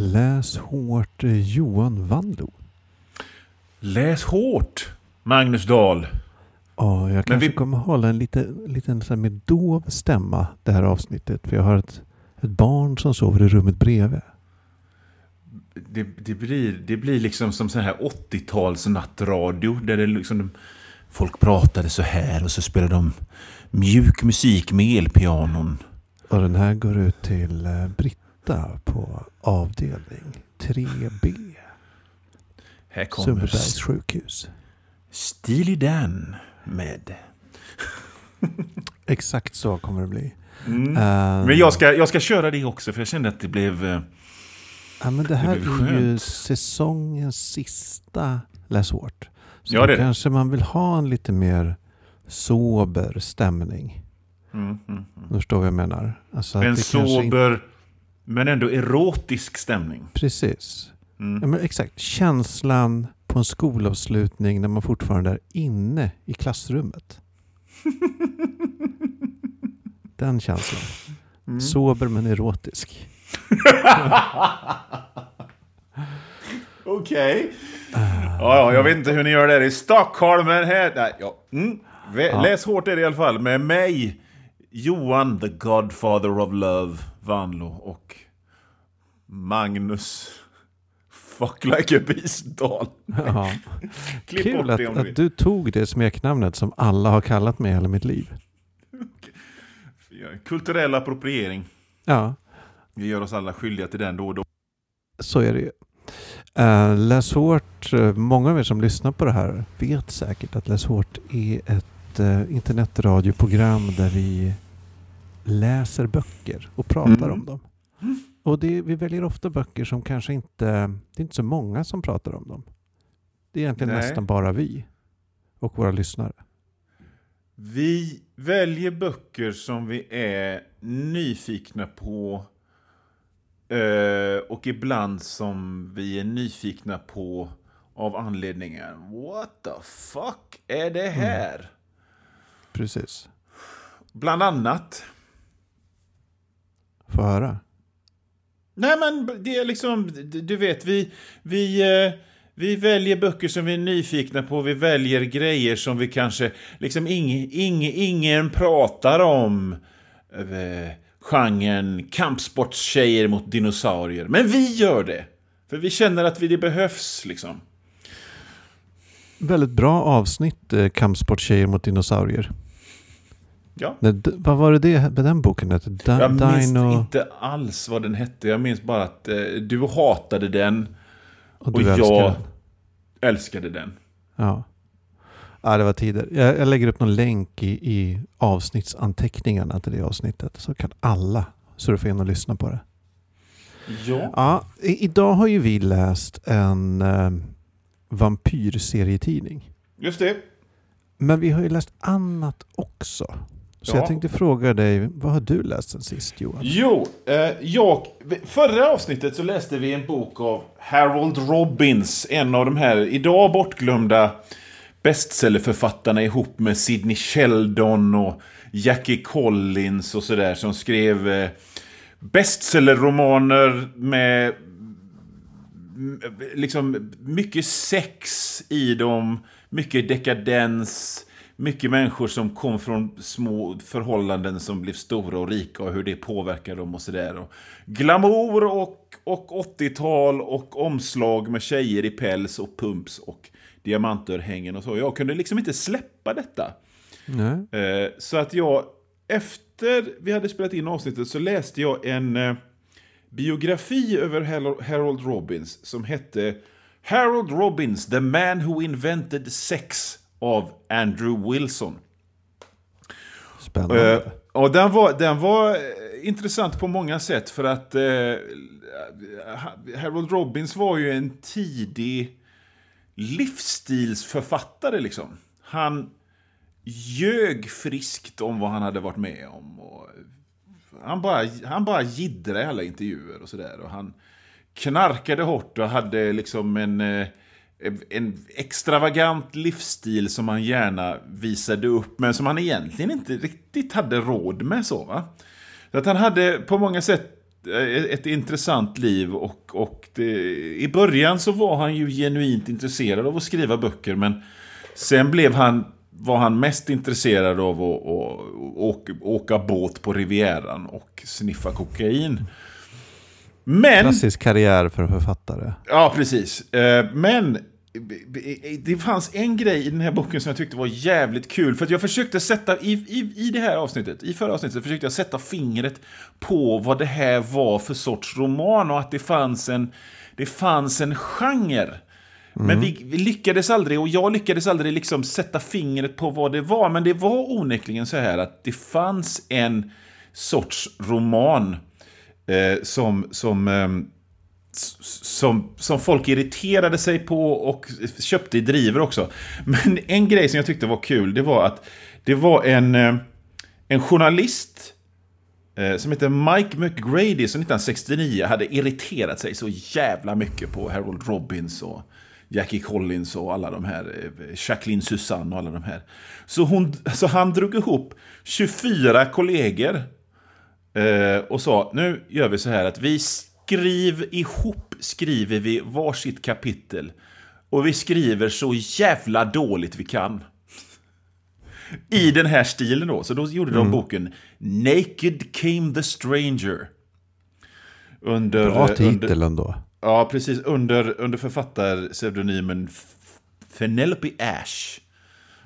Läs hårt eh, Johan Wandlo. Läs hårt, Magnus Dahl. Ja, jag kanske vi- kommer hålla en lite, liten så här med dov stämma det här avsnittet. För jag har ett, ett barn som sover i rummet bredvid. Det, det, blir, det blir liksom som sån här 80-tals nattradio. Där det liksom, folk pratade så här och så spelade de mjuk musik med elpianon. Och den här går ut till eh, Britta på avdelning 3B. Här kommer Sundbybergs sjukhus. Steely Dan med... Exakt så kommer det bli. Mm. Eh, Men jag ska, jag ska köra det också för jag kände att det blev... eh, ja, men det här det är ju säsongens sista Läs hårt. Så Ja, det kanske man vill ha en lite mer sober stämning. Mm, mm, mm. Du förstår vad jag menar? Alltså En kanske inte- sober men ändå erotisk stämning. Precis. Mm. Ja, men exakt. Känslan på en skolavslutning när man fortfarande är inne i klassrummet. Den känslan. Mm. Sober men erotisk. Okej. Ja, ja, jag vet inte hur ni gör där i Stockholm, men här... Nej, ja. Mm. Läs hårt är det i alla fall. Med mig, Johan, the Godfather of Love, Vanlo och Magnus, Fuck like a beast Dahl. Ja. Kul att, att du tog det smeknamnet som alla har kallat mig hela mitt liv. Kulturell appropriering. Ja, Vi gör oss alla skyldiga till den då och då. så är det ju. Uh, Läs hårt, eh, många av er som lyssnar på det här vet säkert att Läs hårt är ett uh, internetradioprogram där vi läser böcker och pratar Mm. om dem. Och det, vi väljer ofta böcker som kanske inte, det är inte så många som pratar om dem. Det är egentligen Nej. nästan bara vi och våra lyssnare. Vi väljer böcker som vi är nyfikna på. eh, och ibland som vi är nyfikna på av anledningen What the fuck är det här? Precis. Bland annat. Få höra. Nej men det är liksom, du vet, vi, vi, eh, vi väljer böcker som vi är nyfikna på. Vi väljer grejer som vi kanske, liksom ing, ing, ingen pratar om. Eh, genren kampsportstjejer mot dinosaurier. Men vi gör det. För vi känner att vi, det behövs liksom. Väldigt bra avsnitt, eh, Kampsporttjejer mot dinosaurier. Ja. Nej, vad var det det med den boken hette? Da- Jag minns Dino inte alls vad den hette. Jag minns bara att eh, du hatade den och och jag den. älskade den. Ja. ja, det var tider. Jag, jag lägger upp någon länk i, i avsnittsanteckningarna till det avsnittet. Så kan alla surfa in och lyssna på det. Ja. Ja, i, idag har ju vi läst en eh, vampyrserietidning. Just det. Men vi har ju läst annat också. Så Ja. jag tänkte fråga dig, vad har du läst sen sist Johan? Jo, eh, jag, förra avsnittet så läste vi en bok av Harold Robbins, en av de här idag bortglömda bestsellerförfattarna ihop med Sidney Sheldon och Jackie Collins och sådär som skrev eh, bestsellerromaner med liksom mycket sex i dem, mycket dekadens, mycket människor som kom från små förhållanden som blev stora och rika och hur det påverkar dem och sådär. Glamour och, och 80-tal och omslag med tjejer i päls och pumps och diamantörhängen och så. Jag kunde liksom inte släppa detta. Nej. Eh, Så att jag, efter vi hade spelat in avsnittet så läste jag en eh, biografi över Harold Robbins som hette Harold Robbins, the man who invented sex av Andrew Wilson. Spännande. Eh, och den var, den var eh, intressant på många sätt för att eh, Harold Robbins var ju en tidig livsstilsförfattare liksom. Han ljög friskt om vad han hade varit med om. Och han bara, han bara jiddrade i alla intervjuer och sådär. Han knarkade hårt och hade liksom en, eh, en extravagant livsstil som han gärna visade upp, men som han egentligen inte riktigt hade råd med. så va? Så att han hade på många sätt ett intressant liv och, och det, i början så var han ju genuint intresserad av att skriva böcker men sen blev han, var han mest intresserad av att, att, åka, åka båt på Rivieran och sniffa kokain. Men... Klassisk karriär för författare. Ja, precis. Eh, men det fanns en grej i den här boken som jag tyckte var jävligt kul. För att jag försökte sätta, i, i, i det här avsnittet, i förra avsnittet, försökte jag sätta fingret på vad det här var för sorts roman och att det fanns en, det fanns en genre. Mm. Men vi, vi, lyckades aldrig, och jag lyckades aldrig liksom sätta fingret på vad det var. Men det var onekligen så här att det fanns en sorts roman eh, som, som eh, som, som folk irriterade sig på och köpte i driver också. Men en grej som jag tyckte var kul, det var att det var en, eh, en journalist eh, som heter Mike McGrady som 1969 hade irriterat sig så jävla mycket på Harold Robbins och Jackie Collins och alla de här, eh, Jacqueline Susanne och alla de här. Så, hon, så han drog ihop 24 kollegor och sa, nu gör vi så här att vi skriv ihop skriver vi varsitt kapitel. Och vi skriver så jävla dåligt vi kan. I den här stilen då. Så då gjorde de mm. boken Naked Came the Stranger. Under, Bra titel ändå. Ja, precis. Under, under författarpseudonymen Penelope Ash.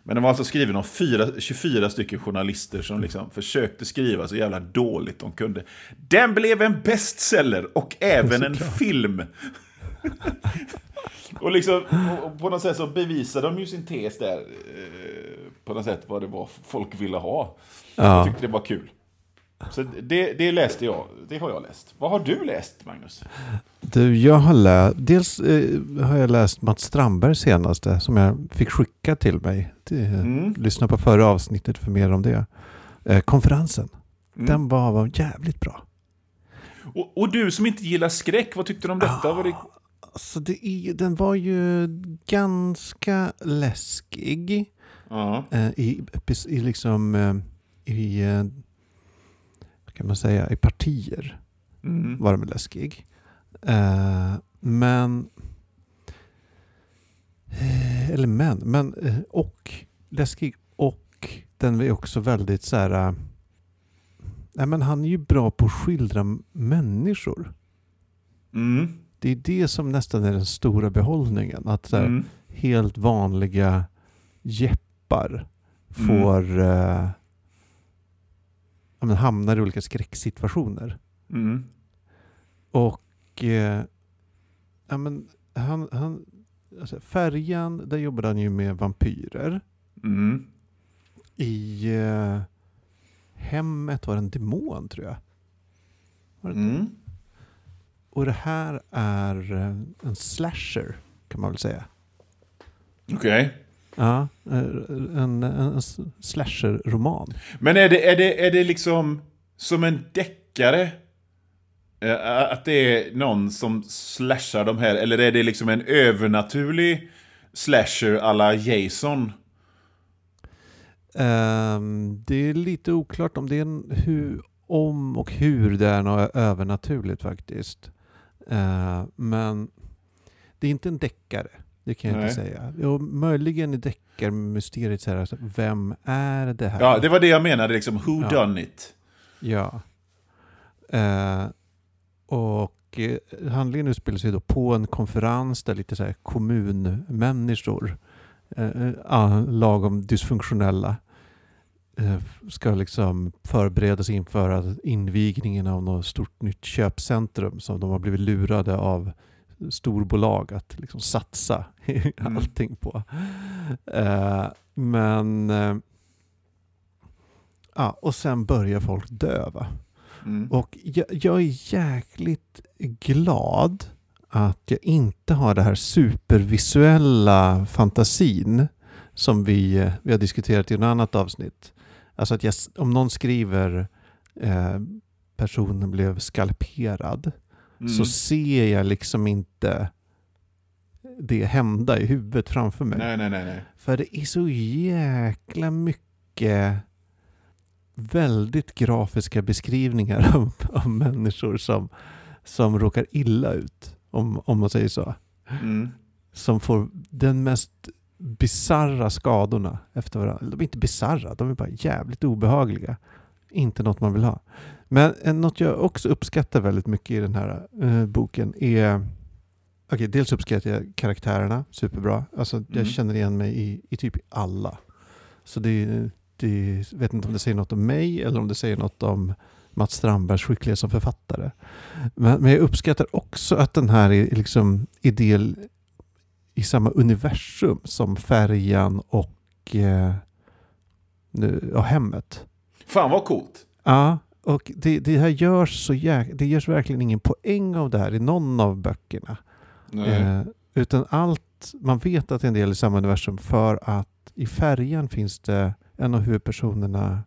Men den var alltså skriven av fyra, 24 stycken journalister som liksom försökte skriva så jävla dåligt de kunde. Den blev en bestseller och även en film. och liksom, och på något sätt så bevisade de ju sin tes där. Eh, på något sätt vad det var folk ville ha. Ja. Jag tyckte det var kul. Så det, det läste jag. Det har jag läst. Vad har du läst, Magnus? Du, jag har läst... Dels eh, har jag läst Mats Strandbergs senaste som jag fick skicka till mig. Det, mm. Lyssna på förra avsnittet för mer om det. Eh, konferensen. Mm. Den var, var jävligt bra. Och, och, du som inte gillar skräck, vad tyckte du om detta? Ah, var det... alltså det är, den var ju ganska läskig. Uh -huh. eh, i, i, liksom, eh, i eh, kan man säga, i partier mm. var den läskig. Uh, men... Uh, eller men, men uh, och läskig och den är också väldigt så här... nej men han är ju bra på att skildra människor. Mm. Det är det som nästan är den stora behållningen. Att så här, mm. helt vanliga jeppar mm. får ja, men hamnar i olika skräcksituationer. Mm. Och eh, ja, men han, han, alltså Färjan, där jobbade han ju med vampyrer. Mm. I eh, Hemmet var det en demon tror jag. Mm. Och det här är eh, en slasher kan man väl säga. Okej. Okay. Ja, eh, en, en slasher-roman. Men är det, är, det, är det liksom som en deckare? Eh, att det är någon som slashar de här? Eller är det liksom en övernaturlig slasher alla Jason? Um, det är lite oklart om det är en, hur, om och hur det är något övernaturligt faktiskt. Uh, men det är inte en deckare. Det kan jag Nej. inte säga. Jo, möjligen i deckarmysteriet så här, alltså, vem är det här? Ja, det var det jag menade, liksom, who ja. done it? Ja. Eh, och eh, handlingen utspelar sig då på en konferens där lite så här kommunmänniskor, eh, eh lagom dysfunktionella, eh, ska liksom förbereda sig inför invigningen av något stort nytt köpcentrum som de har blivit lurade av storbolag att liksom satsa mm. allting på. Uh, men uh, ja, och sen börjar folk dö. Mm. Och jag, jag, är jäkligt glad att jag inte har det här supervisuella fantasin som vi, vi har diskuterat i ett annat avsnitt. Alltså att jag, om någon skriver eh, personen blev skalperad så mm. ser jag liksom inte det hända i huvudet framför mig. Nej, nej, nej, nej. För det är så jäkla mycket väldigt grafiska beskrivningar av, av människor som, som råkar illa ut, om, om man säger så. Mm. Som får den mest bizarra skadorna efter varandra. De är inte bizarra, de är bara jävligt obehagliga. Inte något man vill ha. Men eh, något jag också uppskattar väldigt mycket i den här eh, boken är Okej, dels uppskattar jag karaktärerna superbra. Alltså, Jag Mm. känner igen mig i, i typ alla. Så det, det vet inte om det säger något om mig eller om det säger något om Mats Strandbergs skicklighet som författare. Men, men jag uppskattar också att den här är liksom i del i samma universum som Färjan och, eh, nu, och Hemmet. Fan vad coolt. Ja, och det, det här görs så jäk, det görs verkligen ingen poäng av det här i någon av böckerna. Eh, utan allt, man vet att det är en del i samma universum för att i Färjan finns det en av huvudpersonerna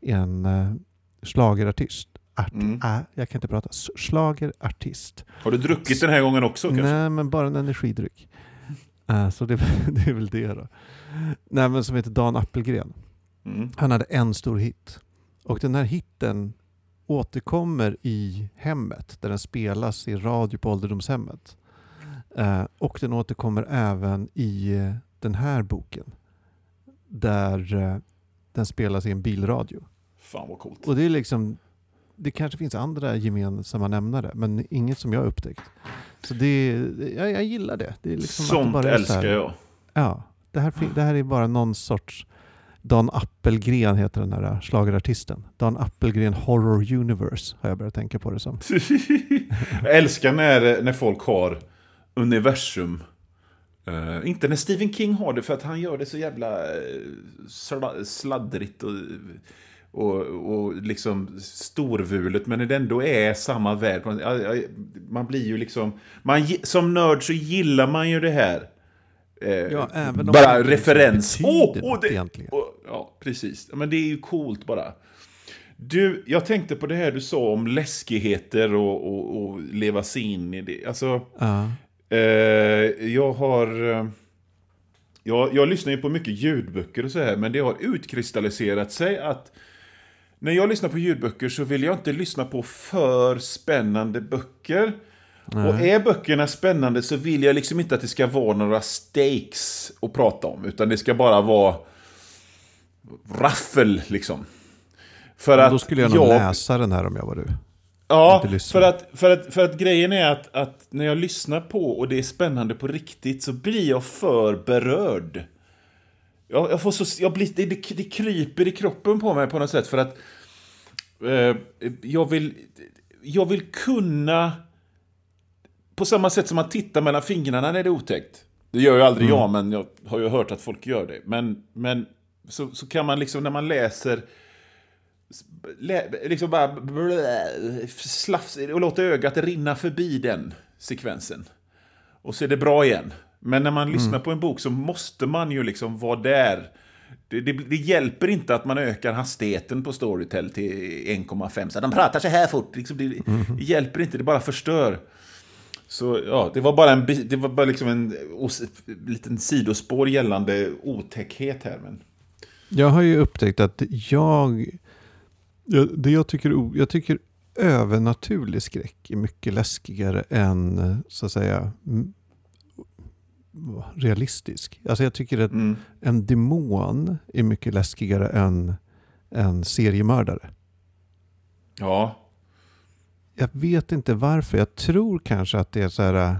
en uh, slagerartist. Art, Mm. äh, jag kan inte prata. Slagerartist. Har du druckit den här gången också kanske? Nej, men bara en energidryck. Eh, så det, det är väl det då. Nej, men som heter Dan Appelgren. Mm. Han hade en stor hit. Och den här hitten återkommer i hemmet där den spelas i radio på ålderdomshemmet. Eh, och den återkommer även i eh, den här boken. Där eh, den spelas i en bilradio. Fan vad coolt. Och det är liksom det kanske finns andra gemensamma nämnare men inget som jag upptäckt. Så det, jag, jag gillar det. det är liksom Sånt bara älskar jag. Ja, det här, det här är bara någon sorts... Dan Appelgren heter den här slagerartisten. Dan Appelgren Horror Universe har jag börjat tänka på det som. jag älskar när, när folk har universum. Uh, inte när Stephen King har det, för att han gör det så jävla uh, sladdrigt och, och, och liksom storvulet. Men när det ändå är samma värld. Man, man blir ju liksom... Man, som nörd så gillar man ju det här. Eh, Ja, även om bara referens. Åh, åh, något det, egentligen. och, ja, precis. Men det är ju coolt bara. Du, jag tänkte på det här du sa om läskigheter och, och, och leva sig in i det. Alltså, Ja, eh, jag har... eh, Jag, jag lyssnar ju på mycket ljudböcker och så här, men det har utkristalliserat sig att när jag lyssnar på ljudböcker så vill jag inte lyssna på för spännande böcker. Och är böckerna spännande så vill jag liksom inte att det ska vara några stakes att prata om, utan det ska bara vara raffel liksom. För Men att då skulle jag nog läsa den här om jag var du. Ja, för att, för, att, för att grejen är att, att när jag lyssnar på och det är spännande på riktigt så blir jag för berörd. Jag, jag får så, jag blir, det, det, det kryper i kroppen på mig på något sätt för att eh, jag, vill, jag vill kunna... På samma sätt som man tittar mellan fingrarna när det är otäckt. Det gör ju aldrig jag, men jag har ju hört att folk gör det. Men, men så, så kan man liksom när man läser lä, liksom bara blä, slafs, och låta ögat rinna förbi den sekvensen. Och så är det bra igen. Men när man lyssnar på en bok så måste man ju liksom vara där. Det, det, det hjälper inte att man ökar hastigheten på Storytel till 1,5. Så de pratar så här fort. Liksom det, det hjälper inte, det bara förstör. Så ja, det var bara en, det var bara liksom en os, liten sidospår gällande otäckhet här. Men... Jag har ju upptäckt att jag... jag det jag tycker, jag tycker övernaturlig skräck är mycket läskigare än så att säga realistisk. Alltså jag tycker att Mm. en demon är mycket läskigare än en seriemördare. Ja. Jag vet inte varför. Jag tror kanske att det är så här...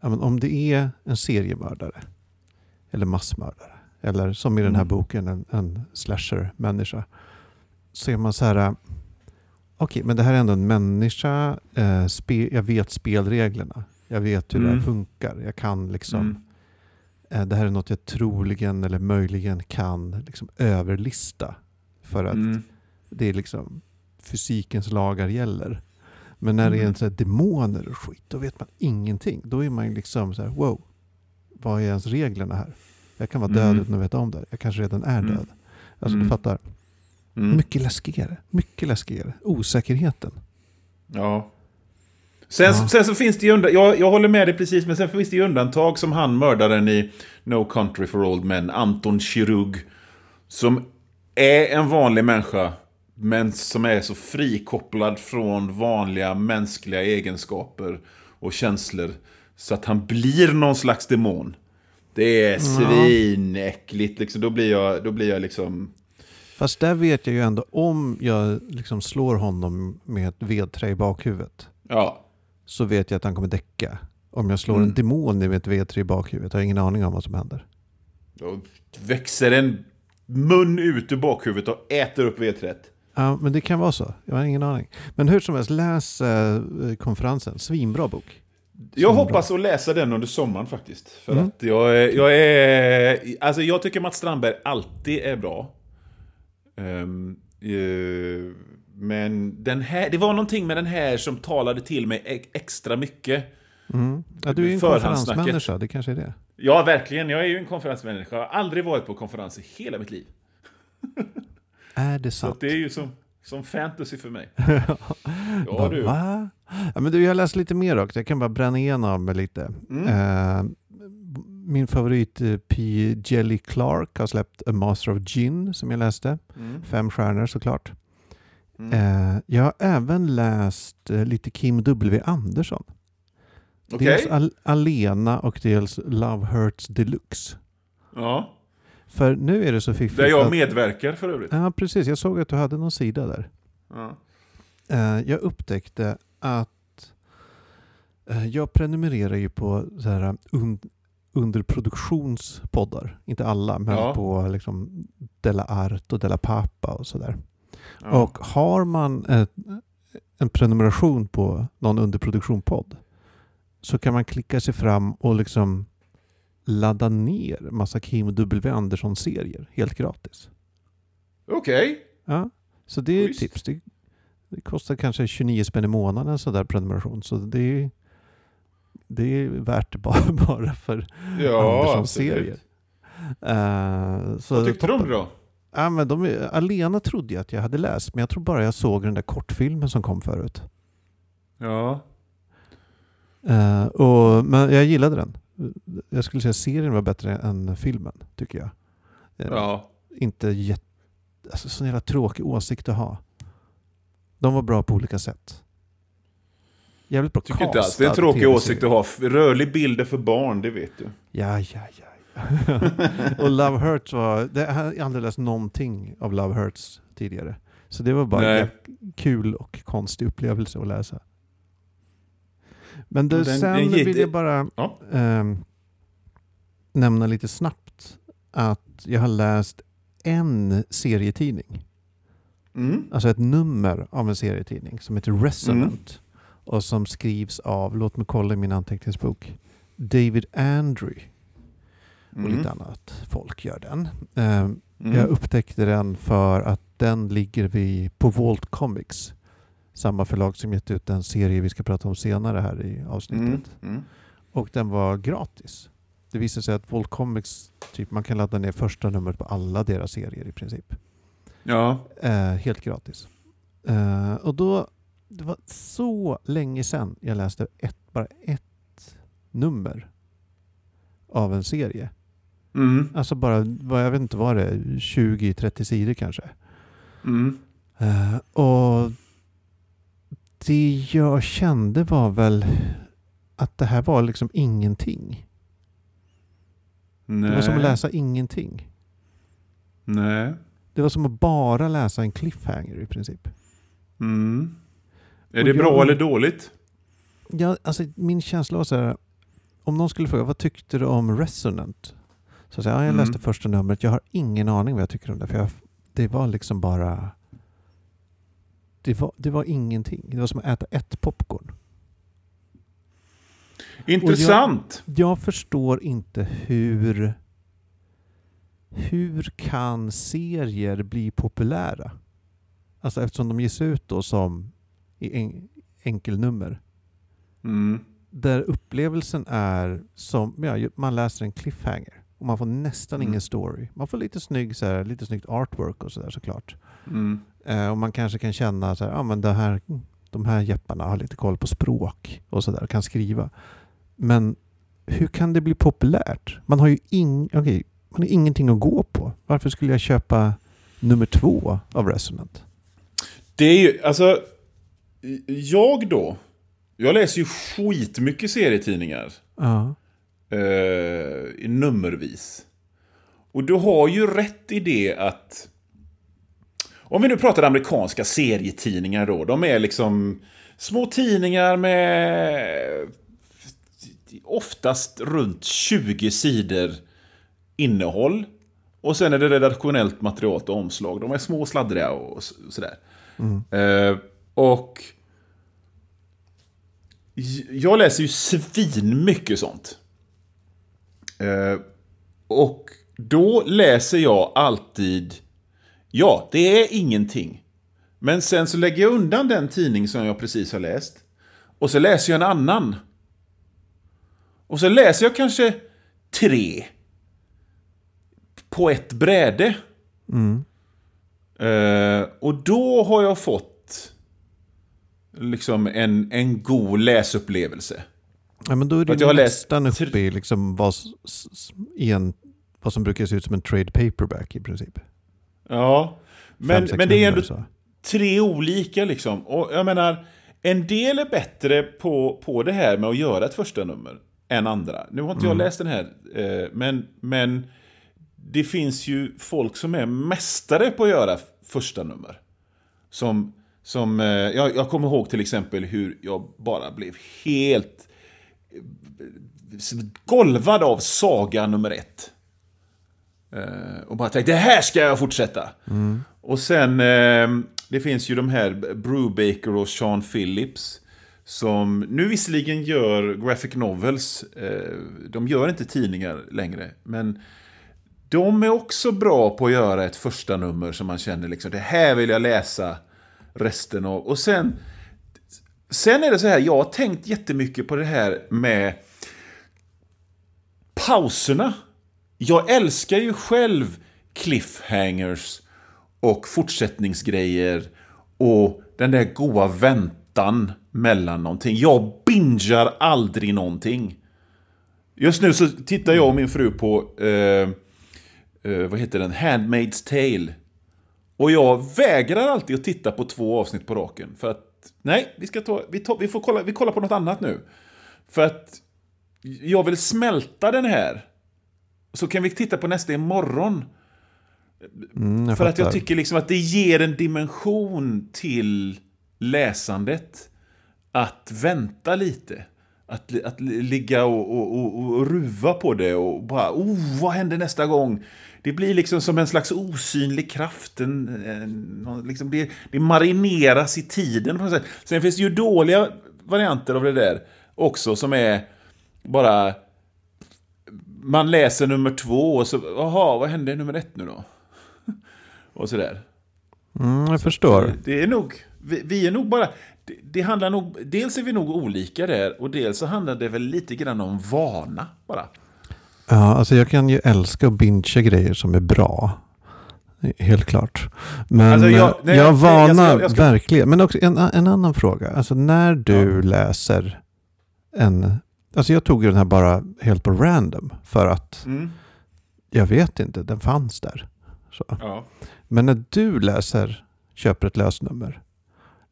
äh, om det är en seriemördare eller massmördare eller som i den här Mm. boken en, en slasher-människa så är man så här... äh, Okej, men det här är ändå en människa. Eh, spe, jag vet spelreglerna. Jag vet hur det Mm. här funkar. Jag kan liksom... Mm. Eh, det här är något jag troligen eller möjligen kan liksom överlista. För att Mm. det är liksom fysikens lagar gäller. Men när det är en så här demoner och skit, då vet man ingenting. Då är man liksom så här, wow, vad är ens reglerna här? Jag kan vara död Mm. utan att veta om det. Jag kanske redan är Mm. död. Alltså Mm. du fattar. Mm. Mycket läskigare. Mycket läskigare. Osäkerheten. Ja. Sen, Ja. sen så finns det ju undantag, jag, jag håller med dig precis, men sen finns det ju undantag som han mördaren i No Country for Old Men, Anton Chirug. Som är en vanlig människa, men som är så frikopplad från vanliga mänskliga egenskaper och känslor. Så att han blir någon slags demon. Det är svinäckligt. Liksom. Då, blir jag, då blir jag liksom... Fast där vet jag ju ändå om jag liksom slår honom med ett vedträ i bakhuvudet. Ja. Så vet jag att han kommer däcka. Om jag slår Mm. en demon med ett vedträ i bakhuvudet har jag ingen aning om vad som händer. Då växer en mun ut ur bakhuvudet och äter upp vedträet. Ja, men det kan vara så. Jag har ingen aning. Men hur som helst, läs eh, konferensen. Svinbra bok. Jag Svinbra. hoppas att läsa den under sommaren faktiskt. För Mm. att jag jag är... Alltså jag tycker Mats Strandberg alltid är bra. Ehm, eh, men den här, det var någonting med den här som talade till mig extra mycket. Mm. Ja, du är ju en konferensmänniska, det kanske är det. Ja, verkligen. Jag är ju en konferensmänniska. Jag har aldrig varit på konferens i hela mitt liv. Är det Så sant? att det är ju som, som fantasy för mig. Ja, du. Va? Ja, men du, jag har läst lite mer också. Jag kan bara bränna igenom lite. Mm. Eh, min favorit eh, P. Jelly Clark har släppt A Master of Gin som jag läste. Mm. Fem stjärnor såklart. Mm. Eh, jag har även läst eh, lite Kim W. Andersson. Okej. Dels Al- Alena och dels Love Hurts Deluxe. Ja. För nu är det så fiffigt Där jag att- medverkar för övrigt. Ja, precis. Jag såg att du hade någon sida där. Ja. Eh, jag upptäckte att eh, jag prenumererar ju på så här un, underproduktionspoddar. Inte alla, men Ja. på liksom Della Art och Della Pappa och sådär. Ja. Och har man ett, en prenumeration på någon underproduktion-podd så kan man klicka sig fram och liksom ladda ner massa Kim W. Andersson-serier helt gratis. Okej. Ja, så det är ett tips. Det, det kostar kanske 29 spänn i månaden så där prenumeration. Så det är, det är värt bara, bara för Ja, Andersson-serier. Uh, så Vad tyckte du om toppen. det då? Ja, men de, Alena trodde jag att jag hade läst, men jag tror bara jag såg den där kortfilmen som kom förut. Ja. Eh, och, men jag gillade den. Jag skulle säga serien var bättre än filmen, tycker jag. Eh, Ja. Inte jätte... Alltså, sån jävla tråkig åsikt att ha. De var bra på olika sätt. Jävligt bra Tycker inte alls. Det är en tråkig åsikt att ha. Rörlig bilder för barn, det vet du. Ja, ja, ja. och Love Hurts var... Det, jag har aldrig läst någonting av Love Hurts tidigare. Så det var bara Nej. en kul och konstig upplevelse att läsa. Men du, den- sen den gick- vill jag bara Ja. ehm, nämna lite snabbt att jag har läst en serietidning. Mm. Alltså ett nummer av en serietidning som heter Resonant. Och som skrivs av, låt mig kolla i min anteckningsbok, David Andrew och Mm. lite annat folk gör den. Mm. Jag upptäckte den för att den ligger vid, på Vault Comics. Samma förlag som gett ut en serie vi ska prata om senare här i avsnittet. Mm. Mm. Och den var gratis. Det visade sig att Vault Comics, typ, man kan ladda ner första numret på alla deras serier i princip. Ja. Eh, helt gratis. Eh, och då, det var så länge sedan jag läste ett, bara ett nummer av en serie. Mm. Alltså bara, vad jag vet inte vad det är, 20-30 sidor kanske. Mm. Eh, och det jag kände var väl att det här var liksom ingenting. Nej. Det var som att läsa ingenting. Nej. Det var som att bara läsa en cliffhanger i princip. Mm. Är Och det bra jag- eller dåligt? Ja, alltså, min känsla var så här, om någon skulle fråga vad tyckte du om Resonant? Så säger jag, ja, jag Mm. läste första numret, jag har ingen aning vad jag tycker om det. För jag, det var liksom bara... Det var, det var ingenting. Det var som att äta ett popcorn. Intressant. Jag förstår inte hur... Hur kan serier bli populära? Alltså eftersom de ges ut då som i en, enkelnummer. Mm. Där upplevelsen är som, ja, man läser en cliffhanger. Och man får nästan Mm. ingen story. Man får lite, snygg, så här, lite snyggt artwork och sådär såklart. Mm. Eh, och man kanske kan känna så här, men det här, de här jepparna har lite koll på språk och sådär, kan skriva. Men hur kan det bli populärt? Man har ju ing, okay, man har ingenting att gå på. Varför skulle jag köpa nummer två av Resonant? Det är ju, alltså, jag då, jag läser ju skitmycket serietidningar. Ja. Eh, nummervis. Och du har ju rätt i det att... Om vi nu pratar amerikanska serietidningar då. De är liksom små tidningar med oftast runt 20 sidor innehåll. Och sen är det redaktionellt material och omslag. De är små och sladdriga och sådär. Mm. Eh, och jag läser ju svin mycket sånt. Eh, och då läser jag alltid, ja, det är ingenting. Men sen så lägger jag undan den tidning som jag precis har läst. Och så läser jag en annan. Och så läser jag kanske tre. På ett bräde. Mm. Uh, och då har jag fått liksom en, en god läsupplevelse. Ja, men då är det nästan uppe i liksom vad, en, vad som brukar se ut som en trade paperback i princip. Ja, men, men det är ändå tre olika liksom. Och jag menar, en del är bättre på, på det här med att göra ett första nummer än andra. Nu har inte mm. jag läst den här, eh, men, men det finns ju folk som är mästare på att göra första nummer. Som, som eh, jag, jag kommer ihåg till exempel hur jag bara blev helt golvad av saga nummer ett. Eh, och bara tänkte, det här ska jag fortsätta. Mm. Och sen, ehm, det finns ju de här Brubaker och Sean Phillips. Som nu visserligen gör graphic novels. Eh, de gör inte tidningar längre. Men de är också bra på att göra ett första nummer som man känner liksom, det här vill jag läsa resten av. Och sen Sen är det så här, jag har tänkt jättemycket på det här med pauserna. Jag älskar ju själv cliffhangers och fortsättningsgrejer och den där goa väntan mellan någonting. Jag bingar aldrig någonting. Just nu så tittar jag och min fru på, eh, eh, vad heter den, Handmaid's Tale. Och jag vägrar alltid att titta på två avsnitt på raken. För att Nej, vi, ska ta, vi, ta, vi får kolla, vi kollar på något annat nu. För att jag vill smälta den här. Så kan vi titta på nästa imorgon. Mm, för att jag tycker liksom att det ger en dimension till läsandet. Att vänta lite. Att, att ligga och, och, och, och ruva på det och bara, oh, vad händer nästa gång? Det blir liksom som en slags osynlig kraft. En, en, liksom det, det marineras i tiden på något sätt. Sen finns det ju dåliga varianter av det där också som är bara... Man läser nummer två och så, jaha, vad hände i nummer ett nu då? och sådär. Mm, jag förstår. Det, det är nog, vi, vi, är nog bara... Det, det, handlar nog, dels är vi nog olika där och dels så handlar det väl lite grann om vana bara. Ja, alltså jag kan ju älska att bingea grejer som är bra. Helt klart. Men alltså jag, nej, jag varnar jag ska, jag ska... verkligen. Men också en, en annan fråga. Alltså när du ja. läser en... Alltså jag tog ju den här bara helt på random. För att mm. jag vet inte, den fanns där. Så. Ja. Men när du läser, köper ett lösnummer.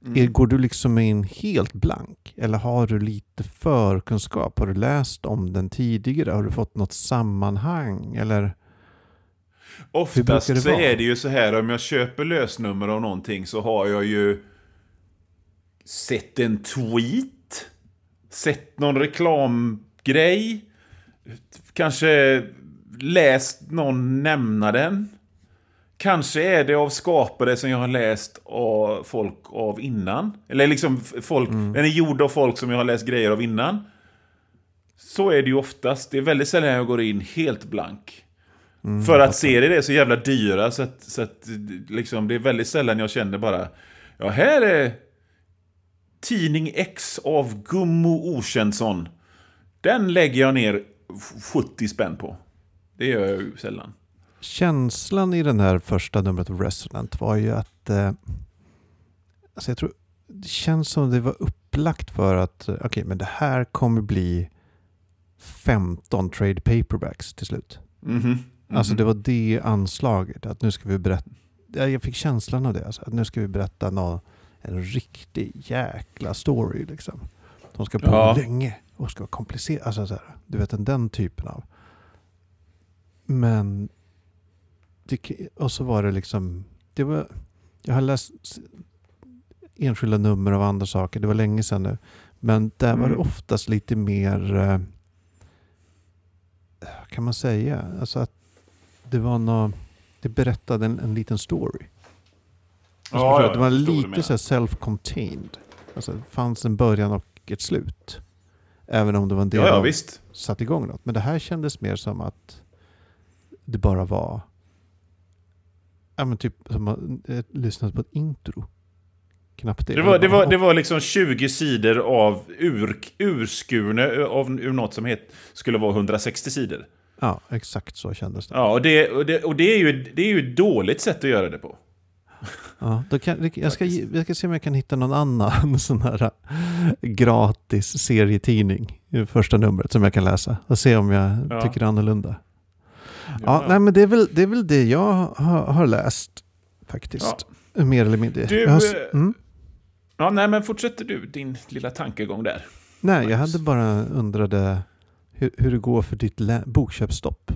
Mm. Går du liksom in helt blank? Eller har du lite förkunskap? Har du läst om den tidigare? Har du fått något sammanhang? Eller Oftast så vara? är det ju så här om jag köper lösnummer av någonting så har jag ju sett en tweet, sett någon reklamgrej, kanske läst någon nämna den. Kanske är det av skapare som jag har läst av folk av innan. Eller liksom folk, mm. den är gjord av folk som jag har läst grejer av innan. Så är det ju oftast. Det är väldigt sällan jag går in helt blank. Mm, För att serier är så jävla dyra så att, så att liksom, det är väldigt sällan jag känner bara Ja, här är Tidning X av Gummo Okänsson. Den lägger jag ner 70 spänn på. Det gör jag ju sällan känslan i den här första numret av Resonant var ju att eh, alltså jag tror det känns som det var upplagt för att okej, okay, men det här kommer bli 15 trade paperbacks till slut. Mm -hmm. Mm -hmm. Alltså det var det anslaget, att nu ska vi berätta jag fick känslan av det. Alltså, att nu ska vi berätta någon, en riktig jäkla story. Liksom. De ska på Ja. länge och ska vara komplicerat. Alltså, så här, du vet, den typen av. Men... Det, och så var det liksom... Det var, jag har läst enskilda nummer av andra saker. Det var länge sedan nu. Men där var det Mm. oftast lite mer... eh, kan man säga? Alltså att det var nå Det berättade en, en liten story. Förstår du? det var lite så self-contained. Alltså det fanns en början och ett slut. Även om det var en del Ja, ja, av visst. satt igång något. Men det här kändes mer som att det bara var... Ja men typ som att eh, lyssna på ett intro. Knappt det. Det var, det, var, det var liksom 20 sidor av ur, urskurna av, ur något som het, skulle vara 160 sidor. Ja, exakt så kändes det. Ja, och det, och det, och det, är, ju, det är ju ett dåligt sätt att göra det på. Ja, då kan, jag, ska, jag ska se om jag kan hitta någon annan sån här äh, gratis serietidning i första numret som jag kan läsa och se om jag Ja. tycker annorlunda. Ja, nej men det är väl det, är väl det jag har, har läst faktiskt. Mer eller mindre. Du, har, eh, mm, Ja, nej, men fortsätter du din lilla tankegång där? nej, jag hade bara undrade hur, hur det går för ditt bokköpsstopp.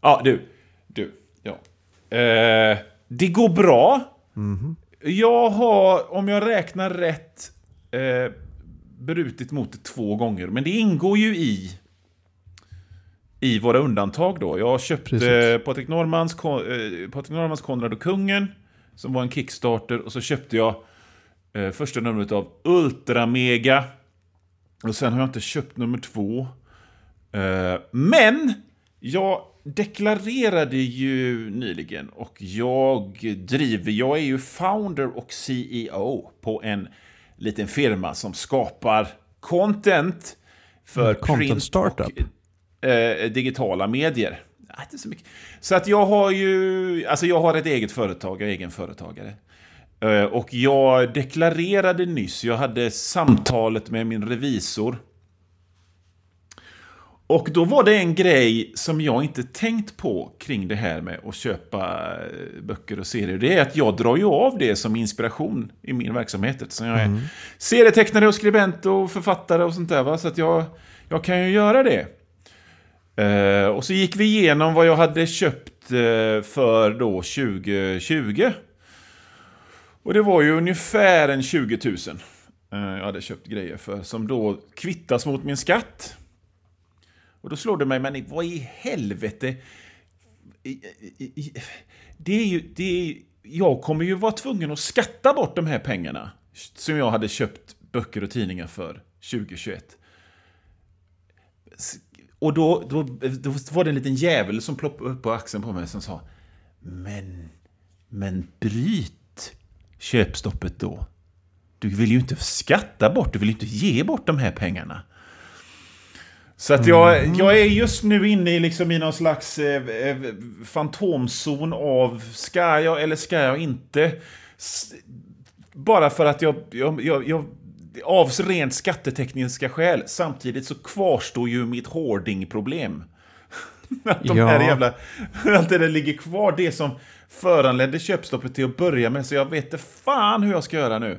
Ja, du. Du. Ja. Eh, det går bra. Mhm. Jag har, om jag räknar rätt, eh, brutit mot det två gånger. Men det ingår ju i i våra undantag då. Jag köpte Precis. Patrik Normans, eh, Patrik Normans Konrad och Kungen, som var en Kickstarter, och så köpte jag eh, första numret av Ultramega. Och sen har jag inte köpt nummer två. Eh, men jag deklarerade ju nyligen och jag driver, jag är ju founder och CEO på en liten firma som skapar content för Mm, content startup. och eh, digitala medier. Nej, inte så mycket. Så att jag har ju, alltså jag har ett eget företag, jag är egen företagare. Eh, Och jag deklarerade nyss, jag hade samtalet med min revisor. Och då var det en grej som jag inte tänkt på kring det här med att köpa eh, böcker och serier. Det är att jag drar ju av det som inspiration i min verksamhet. Så jag är serietecknare och skribent och författare och sånt där. Va? Så att jag, jag kan ju göra det. Eh, och så gick vi igenom vad jag hade köpt eh, för då 2020. Och det var ju ungefär en 20 000 eh, jag hade köpt grejer för. Som då kvittas mot min skatt. Och då slår det mig, men vad i helvete? Det är ju, det är, jag kommer ju vara tvungen att skatta bort de här pengarna. Som jag hade köpt böcker och tidningar för 2021. Och då, då, då var det en liten jävel som ploppade upp på axeln på mig som sa Men, men bryt köpstoppet då. Du vill ju inte skatta bort, du vill ju inte ge bort de här pengarna. Så att jag, jag är just nu inne i, liksom i någon slags eh, eh, fantomzon av ska jag eller ska jag inte? S- Bara för att jag, jag, jag, jag av rent skattetekniska skäl. Samtidigt så kvarstår ju mitt hoarding-problem. Att de Ja. här jävla... Att det där ligger kvar, det som föranledde köpstoppet till att börja med. Så jag vet inte fan hur jag ska göra nu.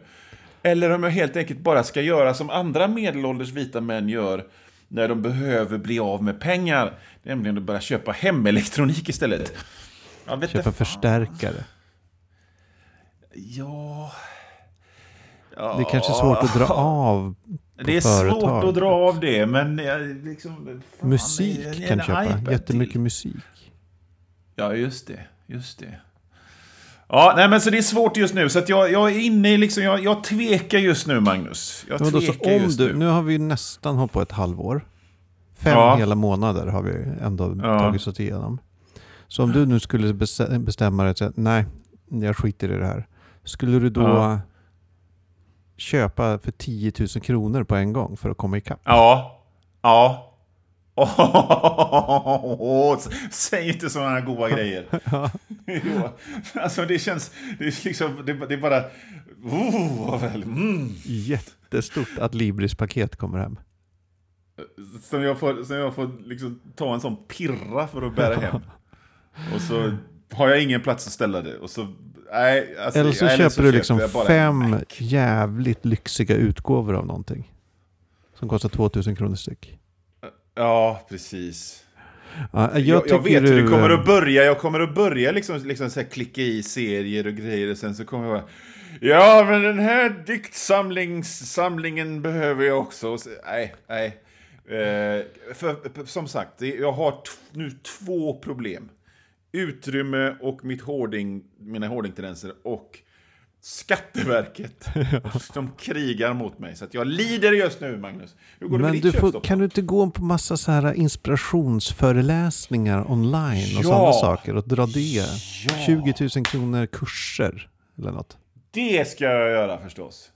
Eller om jag helt enkelt bara ska göra som andra medelålders vita män gör när de behöver bli av med pengar. Nämligen att börja köpa hemelektronik istället. Vet Köpa förstärkare. Ja... Det är kanske svårt att dra av Det är företag. svårt att dra av det, men liksom... Musik en- kan en köpa. iPad Jättemycket till. musik. Ja, just det. Just det. Ja, nej men så det är svårt just nu. Så jag, jag är inne i liksom, jag, jag tvekar just nu Magnus. Jag då, tvekar om just du, nu. nu har vi ju nästan hållit på ett halvår. Fem Ja. hela månader har vi ändå Ja. tagit oss igenom. Så om du nu skulle bes- bestämma dig att nej, jag skiter i det här. Skulle du då Ja. köpa för 10 000 kronor på en gång för att komma ikapp? Ja. Ja. Åh, säg inte sådana här goda grejer. jo, alltså det känns, det är liksom, det, det är bara, oh, väl, mm. Jättestort att Libris-paket kommer hem. Som jag får, som jag får liksom ta en sån pirra för att bära hem. Och så har jag ingen plats att ställa det. Och så nej, alltså, Eller så eller köper du liksom bara fem Mac. jävligt lyxiga utgåvor av någonting. Som kostar 2000 kronor styck. Ja, precis. Ja, jag, Jag, jag, vet hur du, det kommer att börja. Jag kommer att börja liksom, liksom så klicka i serier och grejer och sen så kommer jag bara Ja, men den här diktsamlingen behöver jag också. Så, nej, nej. Eh, för, som sagt, jag har nu två problem. Utrymme och mitt hoarding, mina hoardingtendenser och Skatteverket som krigar mot mig. Så att jag lider just nu, Magnus. Hur går det med Men ditt du får, kan du inte gå på massa så här inspirationsföreläsningar online och Ja. sådana saker och dra det? Ja. 20 000 kronor kurser eller något. Det ska jag göra förstås.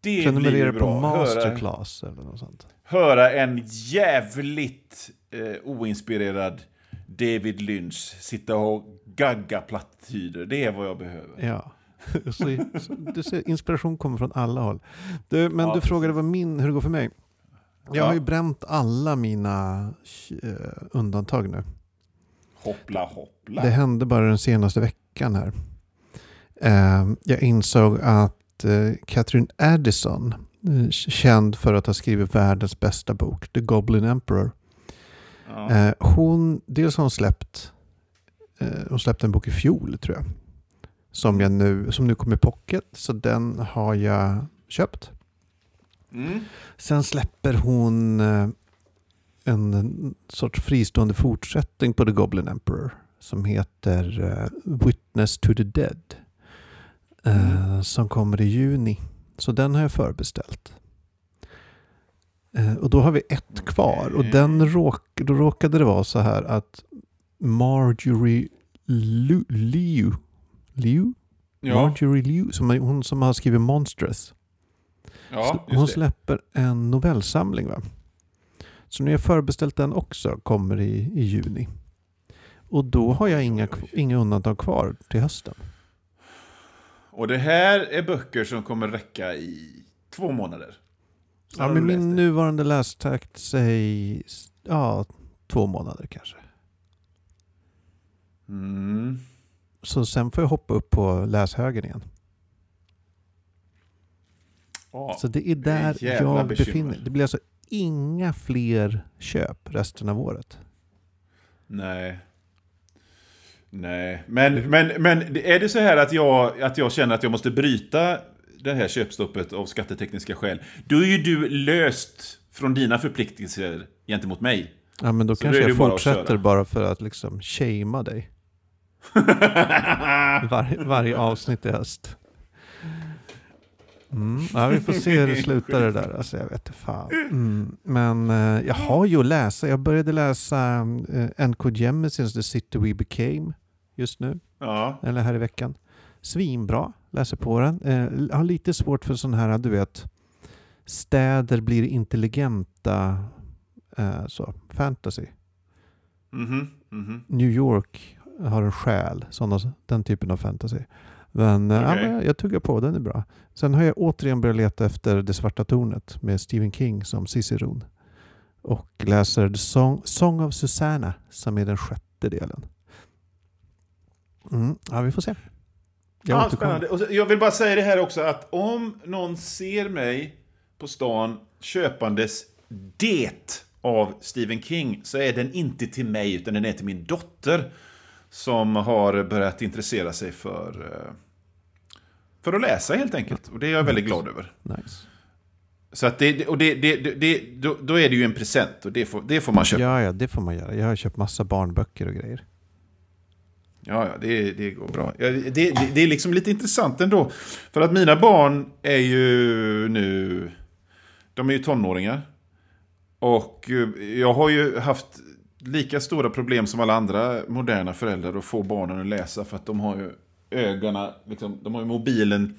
Det blir Prenumerera på bra. Höra, masterclass eller något sånt. höra en jävligt eh, oinspirerad David Lynch sitta och gagga plattityder. Det är vad jag behöver. Ja. Så, du ser, inspiration kommer från alla håll. Du, men Ja, du frågade vad min, hur det går för mig. Jag Ja. har ju bränt alla mina eh, undantag nu. Hoppla hoppla. Det hände bara den senaste veckan här. Eh, jag insåg att eh, Catherine Addison, känd för att ha skrivit världens bästa bok, The Goblin Emperor. Ja. Hon, dels har hon släppt, hon släppte en bok i fjol tror jag. Som, jag nu, som nu kom i pocket, så den har jag köpt. Mm. Sen släpper hon eh, en, sorts fristående fortsättning på The Goblin Emperor. Som heter eh, Witness to the Dead. Eh, Som kommer i juni. Så den har jag förbeställt. Och då har vi ett kvar. Och den råk, då råkade det vara så här att Marjorie Liu, Liu? Ja, Marjorie Liu, som är, hon som har skrivit Monstrous. ja hon det. släpper en novellsamling va? Så nu har jag förbeställt den också, kommer i, i juni. Och då har jag inga, inga undantag kvar till hösten. Och det här är böcker som kommer räcka i två månader. Så Ja, men min nuvarande lästakt säger ja, två månader kanske. Mm. Så sen får jag hoppa upp på läshögen igen. Ja. Så det är där ett jävla jag bekymmer. befinner mig. Det blir alltså inga fler köp resten av året. Nej. Nej, men, men, men är det så här att jag, att jag känner att jag måste bryta det här köpstoppet av skattetekniska skäl, då är ju du löst från dina förpliktelser gentemot mig. Ja, men då Så kanske då är jag det bara fortsätter bara för att liksom shamea dig. Var, varje avsnitt i höst. Mm, ja, vi får se hur det slutar det där. Alltså, jag vet inte fan. Mm, men eh, jag har ju att läsa. Jag började läsa uh, N.K. Jemisin's The City We Became just nu. Ja, Eller här i veckan. Svinbra. Läser på den. Eh, har lite svårt för sån här, du vet, städer blir intelligenta. Eh, så, fantasy. mhm, mhm. New York har en själ, såna, den typen av fantasy. Men, eh, Okej. ja, jag tuggar på, den är bra. Sen har jag återigen börjat leta efter Det svarta tornet med Stephen King som Ciceron. Och läser The Song, Song of Susanna som är den sjätte delen. Mm, ja, vi får se. Jag Ja, återkommer. spännande. Och jag vill bara säga det här också att om någon ser mig på stan köpandes det av Stephen King så är den inte till mig utan den är till min dotter som har börjat intressera sig för, eh, för att läsa helt enkelt. Och det är jag väldigt glad över. Nice. Så att det, och det, det, det, då, då är det ju en present och det får, det får man köpa. Ja, ja, det får man göra. Jag har köpt massa barnböcker och grejer. Ja, ja det, det går bra. Ja, det, det, det är liksom lite intressant ändå. För att mina barn är ju nu... De är ju tonåringar. Och eh, jag har ju haft lika stora problem som alla andra moderna föräldrar att få barnen att läsa. För att de har ju ögonen, liksom, de har ju mobilen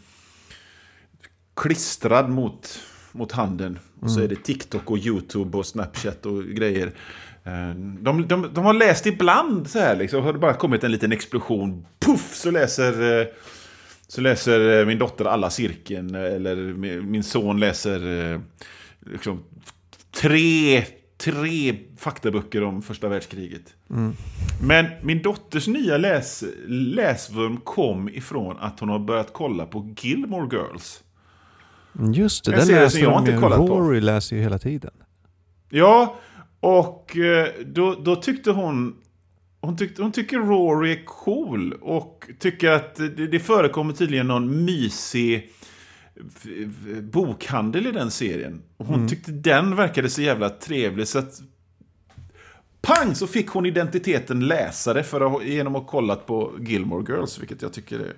klistrad mot, mot handen. Och så är det TikTok och YouTube och Snapchat och grejer. Eh, de, de, de har läst ibland så här liksom. Har det bara kommit en liten explosion. Puff! Så läser, eh, så läser eh, min dotter alla cirkeln. Eller min son läser liksom, tre tre faktaböcker om första världskriget. Mm. Men min dotters nya läs, läsvurm kom ifrån att hon har börjat kolla på Gilmore Girls. Just det, En den serie läser som jag inte kollat på. Rory läser ju hela tiden. Ja, och eh, då, då tyckte hon... Hon, tyckte, hon tycker Rory är cool och tycker att det, det förekommer tydligen någon mysig bokhandel i den serien. Och hon tyckte den verkade så jävla trevlig så att... Pang så fick hon identiteten läsare för att, genom att ha kollat på Gilmore Girls, vilket jag tycker är...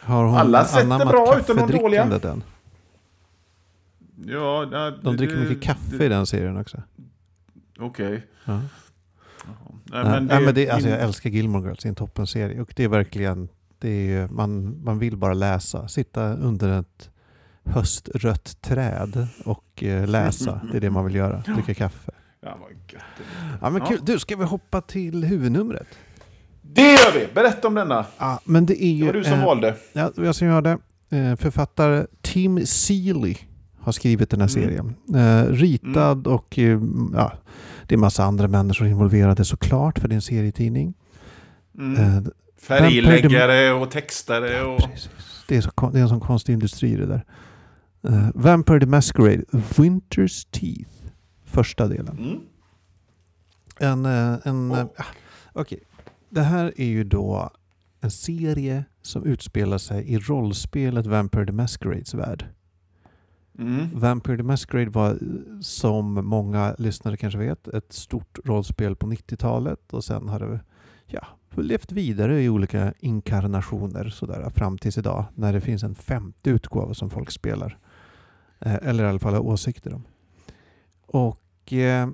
Har hon Alla sätt är bra utan de dåliga. än? Ja, ja, De dricker det- mycket kaffe det- i den serien också. Okej. Ja. Nej, Nej, det- men det, alltså jag älskar Gilmore Girls, det är en toppenserie. Och det är verkligen, det är, man, man vill bara läsa. Sitta under ett höstrött träd och eh, läsa. Det är det man vill göra. Dricka kaffe. Ja, vad gött. Ja men Ja. kul. Du, ska vi hoppa till huvudnumret? Det gör vi! Berätta om denna. Ja, men det är Det ju... var du som eh, valde. Ja, jag som gör det. Eh, Författare Tim Seeley har skrivit den här Mm. serien. Eh, ritad och eh, ja, det är massa andra människor involverade såklart för det är en serietidning. Mm. Eh, Färgläggare och textare och... Precis. Det är, så, det är en sån konstig industri det där. Uh, Vampire the Masquerade, Winter's Teeth. Första delen. Mm. En, eh, en, Oh. Okej, det här är ju då en serie som utspelar sig i rollspelet Vampire the Masquerades värld. Mm. Vampire the Masquerade var, som många lyssnare kanske vet, ett stort rollspel på 90-talet och sen har det ja, levt vidare i olika inkarnationer sådär, fram tills idag när det finns en femte utgåva som folk spelar. Eh, eller i alla fall har åsikter om. Och eh,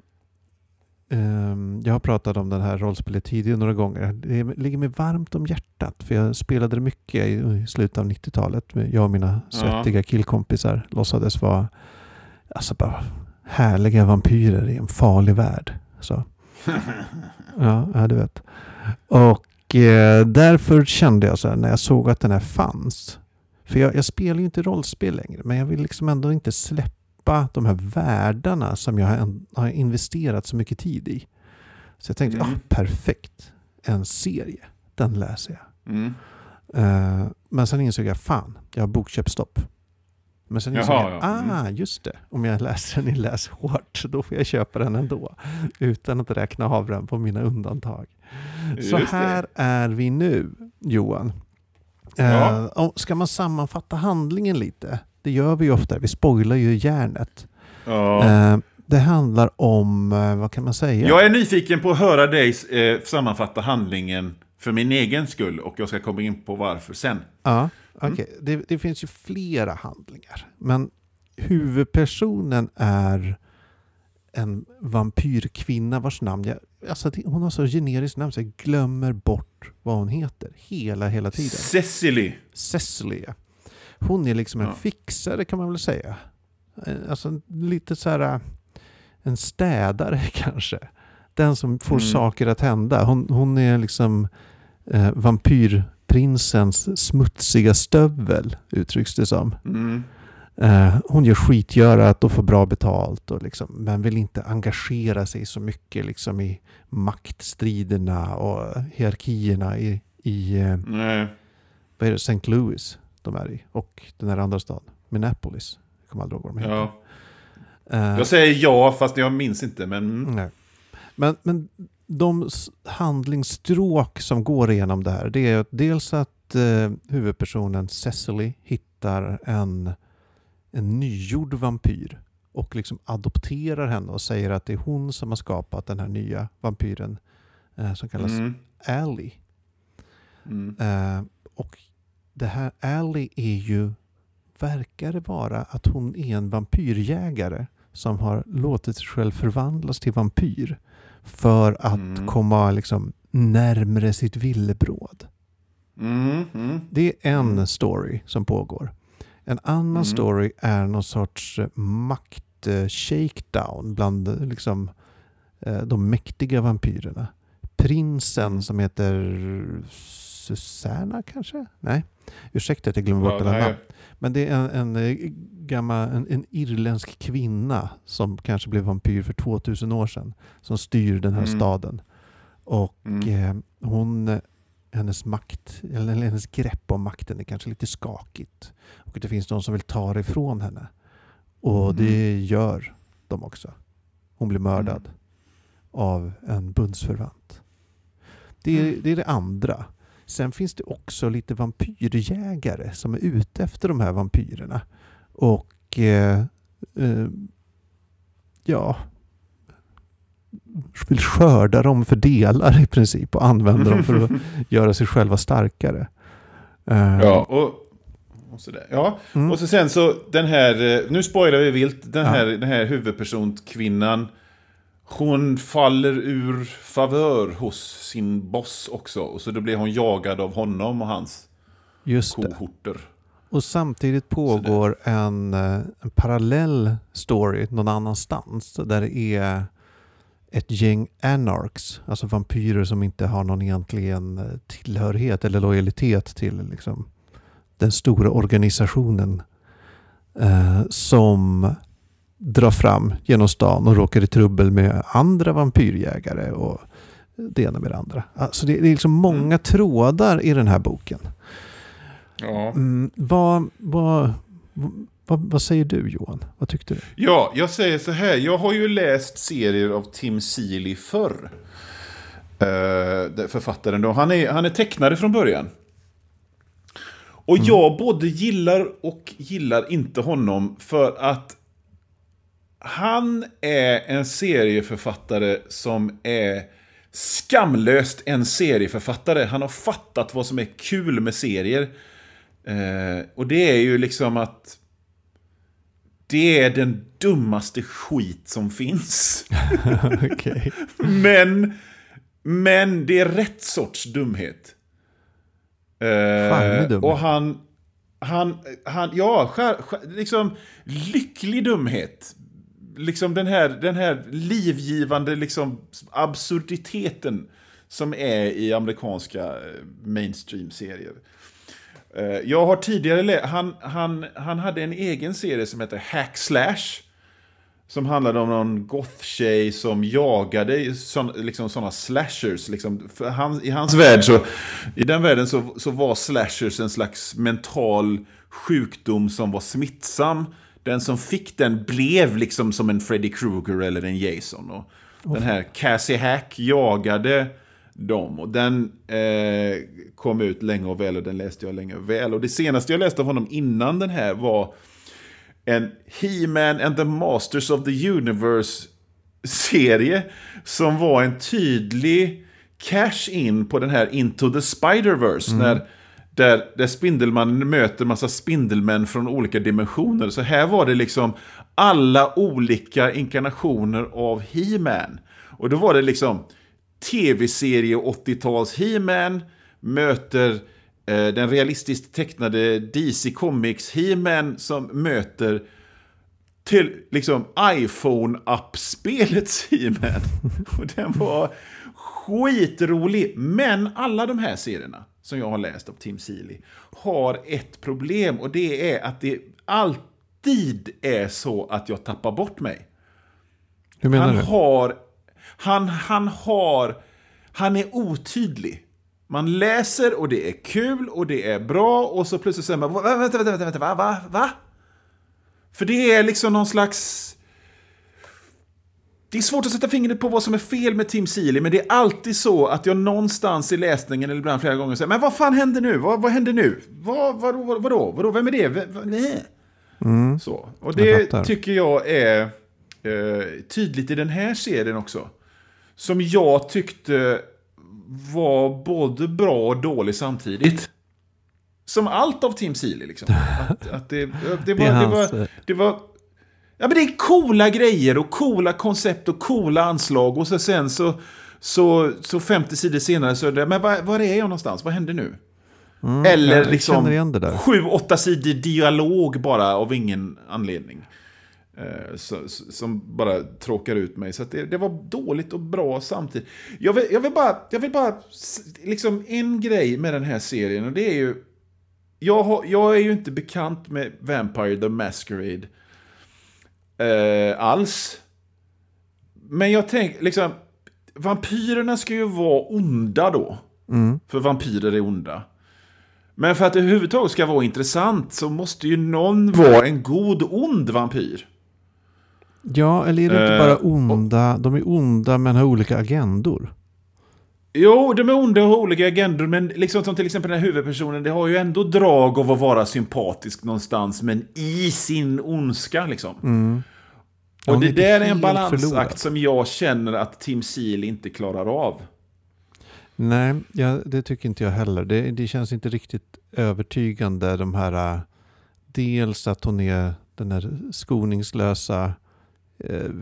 ehm, jag har pratat om det här rollspelet tidigare några gånger. Det ligger mig varmt om hjärtat för jag spelade det mycket i, slutet av 90-talet. Jag och mina Ja. svettiga killkompisar låtsades vara alltså bara härliga vampyrer i en farlig värld. Så. Ja, ja, du vet. Och eh, därför kände jag så här när jag såg att den här fanns. För jag, jag spelar ju inte rollspel längre, men jag vill liksom ändå inte släppa de här världarna som jag har, investerat så mycket tid i. Så jag tänkte, Mm. ah, perfekt. En serie, den läser jag. Mm. Eh, men sen insåg jag, fan, jag har bokköpsstopp. Men sen insåg Jaha, jag, ja. Mm. ah, just det. Om jag läser den i läs hårt, då får jag köpa den ändå. Utan att räkna av den på mina undantag. Så Just det. här är vi nu, Johan. Eh, Ja. och ska man sammanfatta handlingen lite? Det gör vi ju ofta, vi spoilar ju järnet. Ja. Eh, det handlar om, eh, vad kan man säga? Jag är nyfiken på att höra dig eh, sammanfatta handlingen för min egen skull och jag ska komma in på varför sen. Ja, Mm. okej. Det, det finns ju flera handlingar. Men huvudpersonen är en vampyrkvinna vars namn jag... Alltså hon har så generiskt namn så jag glömmer bort vad hon heter hela, hela tiden. Cecily. Cecily. ja. Hon är liksom en Ja. fixare kan man väl säga. Eh, Alltså lite så här eh, en städare kanske. Den som får Mm. saker att hända. Hon, hon är liksom eh, vampyrprinsens smutsiga stövel uttrycks det som. Mm. Eh, hon gör skitgörat och får bra betalt och liksom, men vill inte engagera sig så mycket liksom i maktstriderna och hierarkierna i, i eh, Nej. vad är det, St. Louis de är i. Och den här andra staden, Minneapolis. Jag kommer aldrig ihåg vad de heter. Ja. Eh, Jag säger ja, fast jag minns inte. Men... mm. nej. Men, men de handlingsstråk som går igenom det här, det är dels att eh, huvudpersonen Cecily hittar en, en nygjord vampyr och liksom adopterar henne och säger att det är hon som har skapat den här nya vampyren eh, som kallas Mm. Ally. Mm. Eh, och det här Ally är ju, verkar det vara att hon är en vampyrjägare som har låtit sig själv förvandlas till vampyr för att Mm. komma liksom närmre sitt villebråd. Mm. Mm. Det är en story som pågår. En annan Mm. story är någon sorts eh, makt-shakedown bland eh, liksom, eh, de mäktiga vampyrerna. Prinsen Mm. som heter Susanna kanske? Nej, ursäkta att jag glömmer bort Ja, alla nej. namn. Men det är en, en, gammal, en, en irländsk kvinna som kanske blev vampyr för 2000 år sedan. Som styr den här Mm. staden. Och Mm. eh, hon, hennes makt, eller hennes grepp om makten är kanske lite skakigt. Och det finns någon som vill ta det ifrån henne. Och Mm. det gör de också. Hon blir mördad av en bundsförvant. Det är, Mm. det är det andra. Sen finns det också lite vampyrjägare som är ute efter de här vampyrerna. Och eh, eh, ja, vill skörda dem för delar i princip och använda dem för att göra sig själva starkare. Eh, Ja, och, och sådär. Ja, mm. och så sen så den här, eh, nu spoilar vi vilt, den Ja. här, den här huvudpersonkvinnan, hon faller ur favör hos sin boss också. Och så då blir hon jagad av honom och hans Just det. kohorter. Och samtidigt pågår en, eh, en parallell story någon annanstans där det är ett gäng anarchs, alltså vampyrer som inte har någon egentligen eh, tillhörighet eller lojalitet till liksom, den stora organisationen eh, som drar fram genom stan och råkar i trubbel med andra vampyrjägare och det ena med det andra. Alltså det, det är liksom många trådar i den här boken. Ja. Mm, vad, vad, vad, vad säger du Johan? Vad tyckte du? Ja, jag säger så här. Jag har ju läst serier av Tim Seeley förr. Uh, författaren då. Han är, han är tecknare från början. Och jag både gillar och gillar inte honom för att han är en serieförfattare som är skamlöst en serieförfattare. Han har fattat vad som är kul med serier. Eh, och det är ju liksom att det är den dummaste skit som finns. Okej. Men, men det är rätt sorts dumhet. Charmig Eh, dumhet. och han, han, han ja, skär, skär, liksom lycklig dumhet. Liksom den här, den här livgivande liksom absurditeten som är i amerikanska eh, mainstream-serier. Eh, jag har tidigare läst, han, han, han hade en egen serie som heter Hack Slash. Som handlade om någon goth-tjej som jagade sån, liksom sådana slashers. Liksom. För han, I hans värld så, i den världen så, så var slashers en slags mental sjukdom som var smittsam. Den som fick den blev liksom som en Freddy Krueger eller en Jason. Och Den här Cassie Hack jagade dem. Och den eh, kom ut länge och väl och den läste jag länge och väl. Och det senaste jag läste av honom innan den här var en He-Man and the Masters of the Universe-serie som var en tydlig cash-in på den här Into the Spider-Verse. När, där, där Spindelmannen möter massa Spindelmän från olika dimensioner. Så här var det liksom alla olika inkarnationer av He-Man. Och då var det liksom tv-serie 80-tals He-Man möter eh, den realistiskt tecknade DC Comics He-Man som möter till liksom iPhone-appspelets He-Man. Och den var skitrolig. Men alla de här serierna som jag har läst av Tim Seeley har ett problem och det är att det alltid är så att jag tappar bort mig. Hur menar Han du? har, han, han har, han är otydlig. Man läser och det är kul och det är bra och så plötsligt säger man "Va- vänta, vänta, vänta, vänta, va, va, va? För det är liksom någon slags... Det är svårt att sätta fingret på vad som är fel med Tim Seeley, men det är alltid så att jag någonstans i läsningen, eller ibland flera gånger, säger Men vad fan händer nu? Vad, vad händer nu? Vad, vad, vad, vadå? vadå? Vem är det? V, nej. Så. Och Mm. Jag det fattar. tycker jag är eh, tydligt i den här serien också. Som jag tyckte var både bra och dålig samtidigt. Som allt av Tim Seeley liksom. Att, att det, det, var, det, var, eh, det var... Ja men det är coola grejer och coola koncept och coola anslag. Och så sen så, så, så 50 sidor senare så är det, men var, var är jag någonstans? Vad händer nu? Mm, Eller liksom känner igen det där. sju, åtta sidor dialog bara av ingen anledning. Eh, som bara tråkar ut mig. Så det, det, var dåligt och bra samtidigt. Jag vill, jag vill bara, jag vill bara liksom en grej med den här serien och det är ju... Jag, har, jag är ju inte bekant med Vampire the Masquerade eh, alls. Men jag tänker, liksom, vampyrerna ska ju vara onda då. Mm. För vampyrer är onda. Men för att det överhuvudtaget ska vara intressant så måste ju någon vara en god ond vampyr. Ja, eller är det inte bara eh, onda? De är onda men har olika agendor. Jo, de är onda och har olika agendor, men liksom som till exempel den här huvudpersonen, det har ju ändå drag av att vara sympatisk någonstans, men i sin ondska liksom. Mm. Och det där är en balansakt som jag känner att Tim Seal inte klarar av. Nej, ja, det tycker inte jag heller. Det, det känns inte riktigt övertygande de här... Äh, dels att hon är den här skoningslösa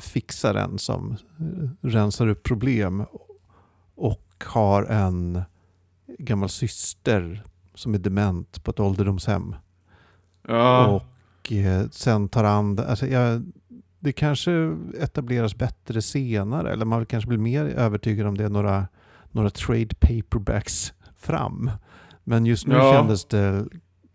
fixaren som eh, rensar upp problem och har en gammal syster som är dement på ett ålderdomshem. Ja. Och eh, sen tar an... Alltså jag, det kanske etableras bättre senare eller man kanske blir mer övertygad om det några, några trade paperbacks fram. Men just nu ja. kändes det...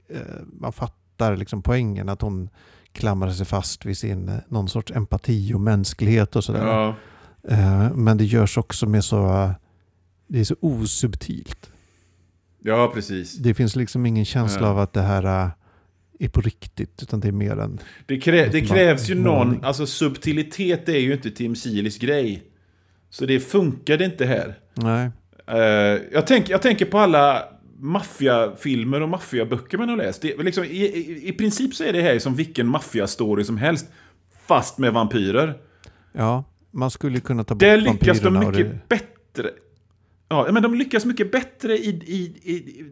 Eh, man fattar liksom poängen att hon klamrar sig fast vid sin eh, någon sorts empati och mänsklighet och sådär. Ja. Eh, men det görs också med så... Det är så osubtilt. Ja, precis. Det finns liksom ingen känsla ja. av att det här eh, är på riktigt, utan det är mer en... Det, krä det krävs ju någon... Alltså subtilitet är ju inte Tim Silis grej. Så det funkade inte här. Nej. Uh, jag, tänk, jag tänker på alla maffiafilmer och maffiaböcker man har läst. Det, liksom, i, i, I princip så är det här som vilken maffiastory som helst. Fast med vampyrer. Ja, man skulle kunna ta bort Där lyckas de mycket det... bättre. Ja, men de lyckas mycket bättre i, i, i,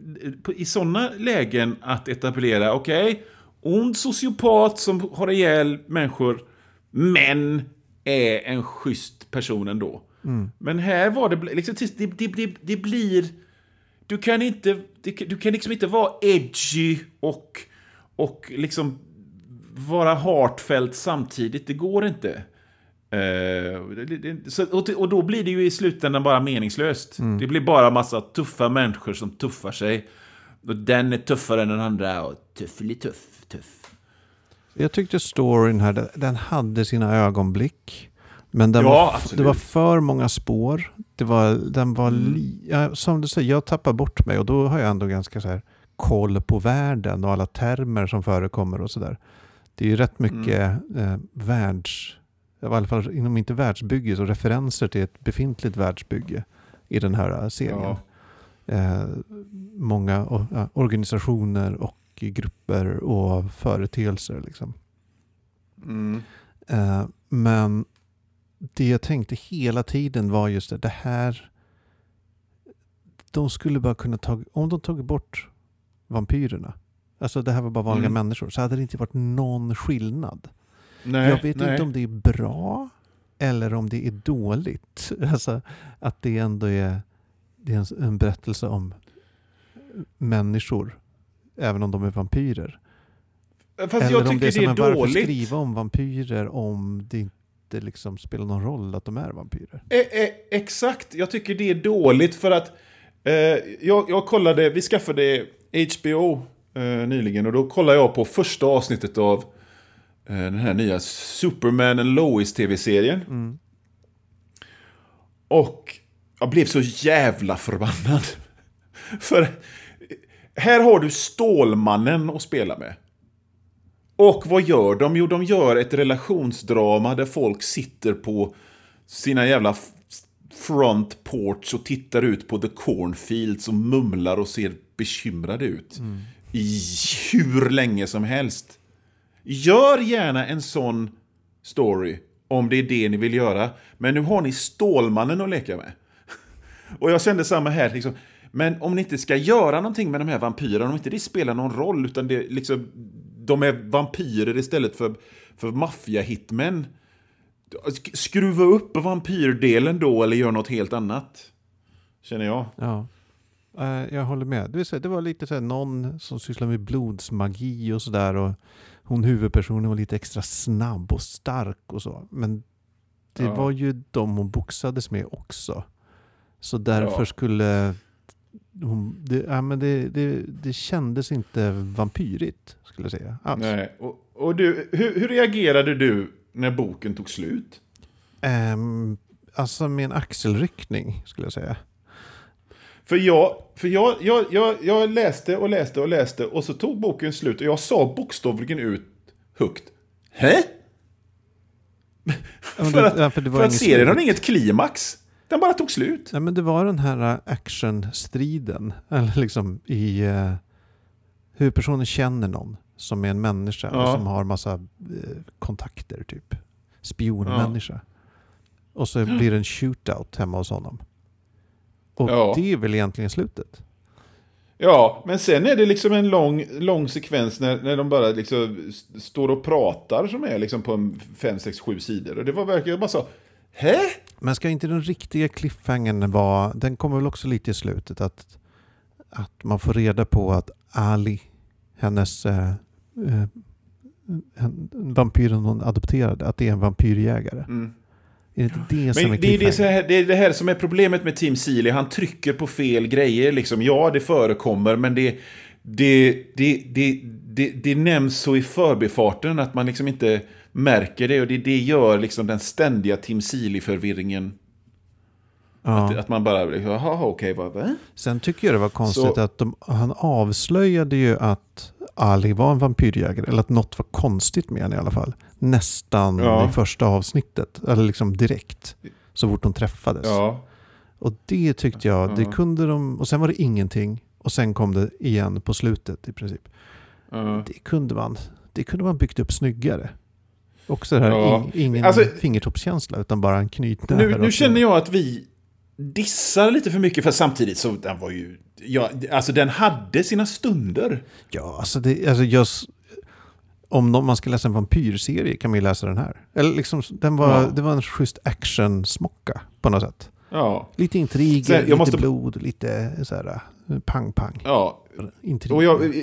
i sådana lägen att etablera, okej, okay, ond sociopat som har ihjäl människor, men är en schysst person ändå. Mm. Men här var det, liksom, det, det, det, det blir du kan inte, du kan liksom inte vara edgy och, och liksom vara heartfelt samtidigt. Det går inte. Uh, så, och, och, då blir det ju i slutändan bara meningslöst. Mm. Det blir bara massa tuffa människor som tuffar sig. Och den är tuffare än den andra och tufflig tuff, tuff. Jag tyckte storyn här, den hade sina ögonblick. Men ja, var, det var för många spår. Det var, den var mm. li, ja, som du säger, jag tappar bort mig och då har jag ändå ganska så här koll på världen och alla termer som förekommer och sådär. Det är ju rätt mycket mm. eh, världs, i alla fall inom inte världsbygge, så referenser till ett befintligt världsbygge i den här eh, serien. Ja. Eh, många ja, organisationer och grupper och företeelser. Liksom. Mm. Eh, men det jag tänkte hela tiden var just det, det här... De skulle bara kunna ta... Om de tagit bort vampyrerna, alltså det här var bara vanliga mm. människor, så hade det inte varit någon skillnad. Nej, jag vet nej. inte om det är bra eller om det är dåligt. Alltså att det ändå är, det är en berättelse om människor, även om de är vampyrer. Fast eller jag tycker det är, det är dåligt. Varför skriva om vampyrer om det inte inte liksom spelar någon roll att de är vampyrer. E e exakt, jag tycker det är dåligt för att eh, jag, jag kollade, vi skaffade HBO eh, nyligen och då kollade jag på första avsnittet av eh, den här nya Superman and Lois tv-serien. Mm. Och jag blev så jävla förbannad. för här har du Stålmannen att spela med. Och vad gör de? Jo, de gör ett relationsdrama där folk sitter på sina jävla front porch och tittar ut på the cornfields och mumlar och ser bekymrade ut. Mm. I hur länge som helst. Gör gärna en sån story om det är det ni vill göra. Men nu har ni Stålmannen att leka med. Och jag kände samma här. Liksom. Men om ni inte ska göra någonting med de här vampyrerna, om inte det spelar någon roll, utan det liksom de är vampyrer istället för, för maffia-hitmen. Skruva upp vampyrdelen då eller gör något helt annat. Känner jag. Ja. Uh, jag håller med. Det, var lite så här, någon som sysslar med blodsmagi och sådär. hon huvudpersonen var lite extra snabb och stark och så. Men det Ja. var ju de hon boxades med också. Så därför Ja. skulle hon, det, ja, men det, det, det kändes inte vampyrigt skulle jag säga. Alls. Nej. Och, och du, hur, hur reagerade du när boken tog slut? Ehm, alltså med en axelryckning skulle jag säga. För jag, för jag, jag, jag, jag läste och läste och läste och så tog boken slut och jag sa bokstavligen ut högt. Hä? Ja, För att, ja, för för att serien har inget klimax. Den bara tog slut. Nej, men det var den här äh, actionstriden. Eller liksom i... Uh, huvudpersonen känner någon som är en människa och Ja. som har massa eh, kontakter typ. Spionmänniska. Och så blir det en shootout hemma hos honom. Och Ja. det är väl egentligen slutet. Ja, men sen är det liksom en lång, lång sekvens när, när de bara liksom står och pratar som är liksom på 5, 6, 7 sidor. Och det var verkligen bara så, hä? Men ska inte den riktiga cliffhangern vara, den kommer väl också lite i slutet, att, att man får reda på att Ali, hennes eh, eh, en- vampyren hon adopterade, att det är en vampyrjägare. Mm. Är det inte det som är Men det är, det, här, det är det här som är problemet med Tim Seeley. Han trycker på fel grejer. Liksom. Ja, det förekommer, men det, det, det, det, det, det nämns så i förbifarten att man liksom inte märker det. Och det, det gör liksom den ständiga Tim Seeley-förvirringen. Ja. Att, att man bara, jaha, okej, vad? va? Sen tycker jag det var konstigt Så- att de, han avslöjade ju att Ali var en vampyrjägare, eller att något var konstigt med henne i alla fall. Nästan Ja. i första avsnittet, eller liksom direkt. Så fort de träffades. Ja. Och det tyckte jag, det kunde de, och sen var det ingenting. Och sen kom det igen på slutet i princip. Det kunde man, det kunde man byggt upp snyggare. Också det här, Ja. ing, ingen Alltså- fingertoppskänsla utan bara en knytnäve. Nu, nu ner. känner jag att vi dissar lite för mycket, för samtidigt så den var ju... Ja, alltså den hade sina stunder. Ja, alltså det, alltså just, om någon, man ska läsa en vampyrserie kan man ju läsa den här. Eller liksom, den var, Ja. det var en schysst action-smocka på något sätt. Ja. Lite intriger, lite måste- blod, lite så här pang-pang. Ja, Intriger. och jag,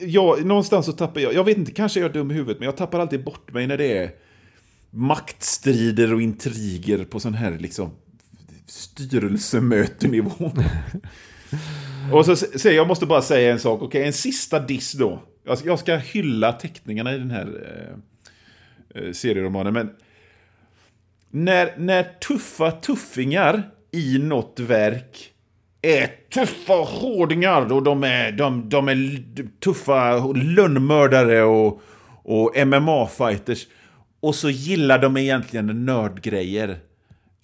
jag, någonstans så tappar jag, jag vet inte, kanske är jag dum i huvudet, men jag tappar alltid bort mig när det är maktstrider och intriger på sån här liksom styrelsemötenivå. och så säger jag måste bara säga en sak, okej, en sista diss då. Jag ska, jag ska hylla teckningarna i den här eh, eh, serieromanen, men när, när tuffa tuffingar i något verk är tuffa hårdingar och de är, de, de är tuffa lönnmördare och, och MMA-fighters. Och så gillar de egentligen nördgrejer.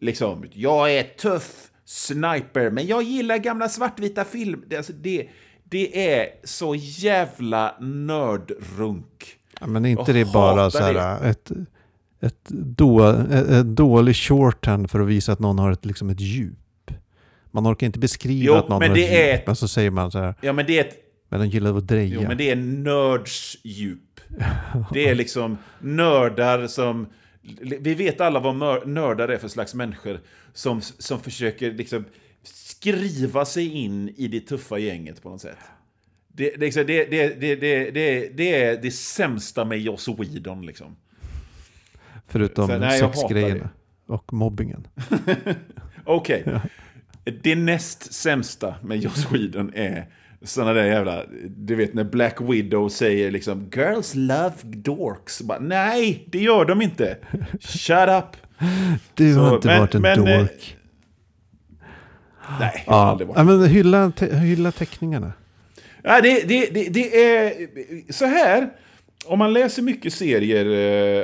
Liksom, jag är tuff sniper, men jag gillar gamla svartvita filmer. Alltså det, det är så jävla nördrunk. Ja, men är inte Jag det bara så här, ett, ett, då, ett dålig shorthand för att visa att någon har ett, liksom ett djup. Man orkar inte beskriva jo, att någon har ett är... djup, men så säger man så här. Ja, men det är ett... Men de gillar att dreja. Jo, men det är nörds djup. Det är liksom nördar som... Vi vet alla vad nördar är för slags människor som, som försöker liksom skriva sig in i det tuffa gänget på något sätt. Det, det, det, det, det, det, det, det är det sämsta med Joss Whedon liksom. Förutom Så, nej, sexgrejerna och mobbingen. Okej. Det näst sämsta med Joss Whedon är sådana där jävla... Du vet när Black Widow säger liksom “Girls love dorks”. Bara, Nej, det gör de inte. Shut up. Du Så, har inte men- varit en men, eh, dork. Nej, jag har Ja, aldrig varit ja, men hylla, te, hylla teckningarna. Ja, det, det, det, det är så här. Om man läser mycket serier,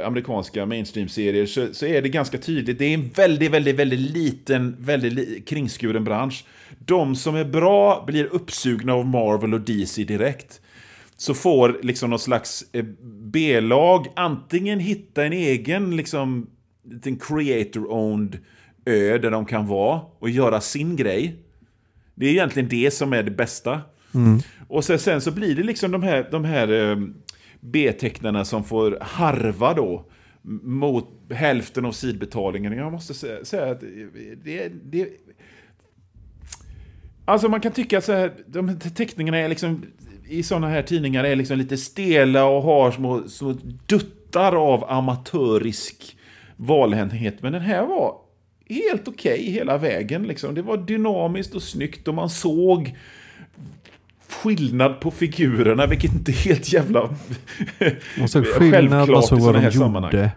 eh, amerikanska mainstream-serier, så, så är det ganska tydligt. Det är en väldigt, väldigt, väldigt liten, väldigt li, kringskuren bransch. De som är bra blir uppsugna av Marvel och DC direkt. Så får liksom någon slags eh, B-lag antingen hitta en egen, liksom, liten creator-owned ö där de kan vara och göra sin grej. Det är egentligen det som är det bästa. Och sen, sen så blir det liksom de här, de här eh, B-tecknarna som får harva då mot hälften av sidbetalningen. Jag måste säga, säga att det, det, Alltså man kan tycka att så här, de teckningarna är liksom i sådana här tidningar är liksom lite stela och har små, små duttar av amatörisk valhänthet. Men den här var helt okej okay hela vägen. Liksom. Det var dynamiskt och snyggt och man såg skillnad på figurerna, vilket inte är helt jävla Man såg skillnad, man såg vad de gjorde. Sammanhang.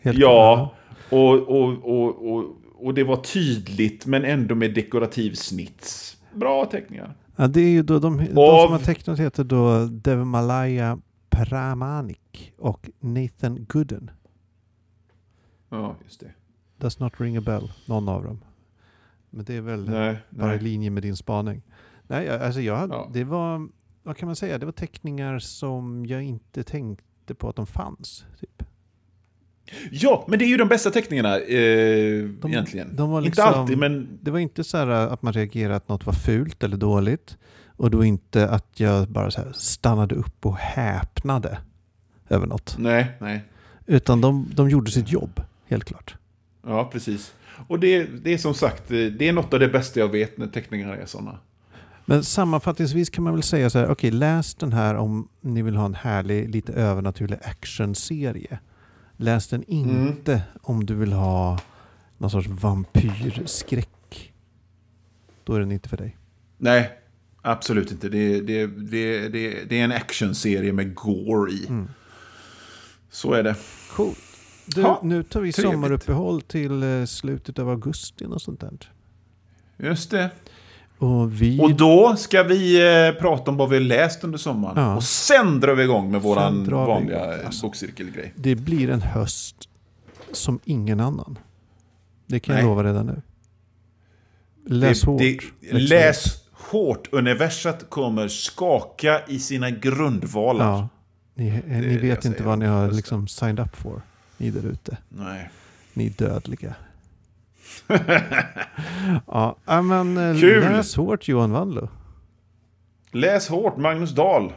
Helt ja, och, och, och, och, och det var tydligt men ändå med dekorativ snits. Bra teckningar. Ja, det är ju då de, de som har tecknat heter då Devmalaya Pramanik och Nathan Gooden. Ja, just det. Does not ring a bell, någon av dem. Men det är väl nej, bara nej. i linje med din spaning. Nej, alltså jag, ja. det var, vad kan man säga, det var teckningar som jag inte tänkte på att de fanns. Typ. Ja, men det är ju de bästa teckningarna eh, de, egentligen. De liksom, inte alltid, men... Det var inte så att man reagerade att något var fult eller dåligt. Och var inte att jag bara så stannade upp och häpnade över något. Nej, nej. Utan de, de gjorde sitt jobb, helt klart. Ja, precis. Och det, det är som sagt, det är något av det bästa jag vet när teckningar är sådana. Men sammanfattningsvis kan man väl säga så här, okej, okay, läs den här om ni vill ha en härlig, lite övernaturlig actionserie. Läs den inte mm. om du vill ha någon sorts vampyrskräck. Då är den inte för dig. Nej, absolut inte. Det, det, det, det, det är en actionserie med gore i. Mm. Så är det. Coolt. Du, ha, nu tar vi trevligt. sommaruppehåll till eh, slutet av augusti och sånt där. Just det. Och, vi... och då ska vi eh, prata om vad vi har läst under sommaren. Ja. Och sen drar vi igång med vår vanliga alltså, bokcirkelgrej. Det blir en höst som ingen annan. Det kan Nej. jag lova redan nu. Läs det, hårt. Det, läs hårt. Universat kommer skaka i sina grundvalar. Ja. Ni, ni vet inte vad ni har liksom signed up for. Ni där ute. Nej. Ni dödliga. ja, men eh, Kul. läs hårt Johan Wandlo. Läs hårt Magnus Dahl.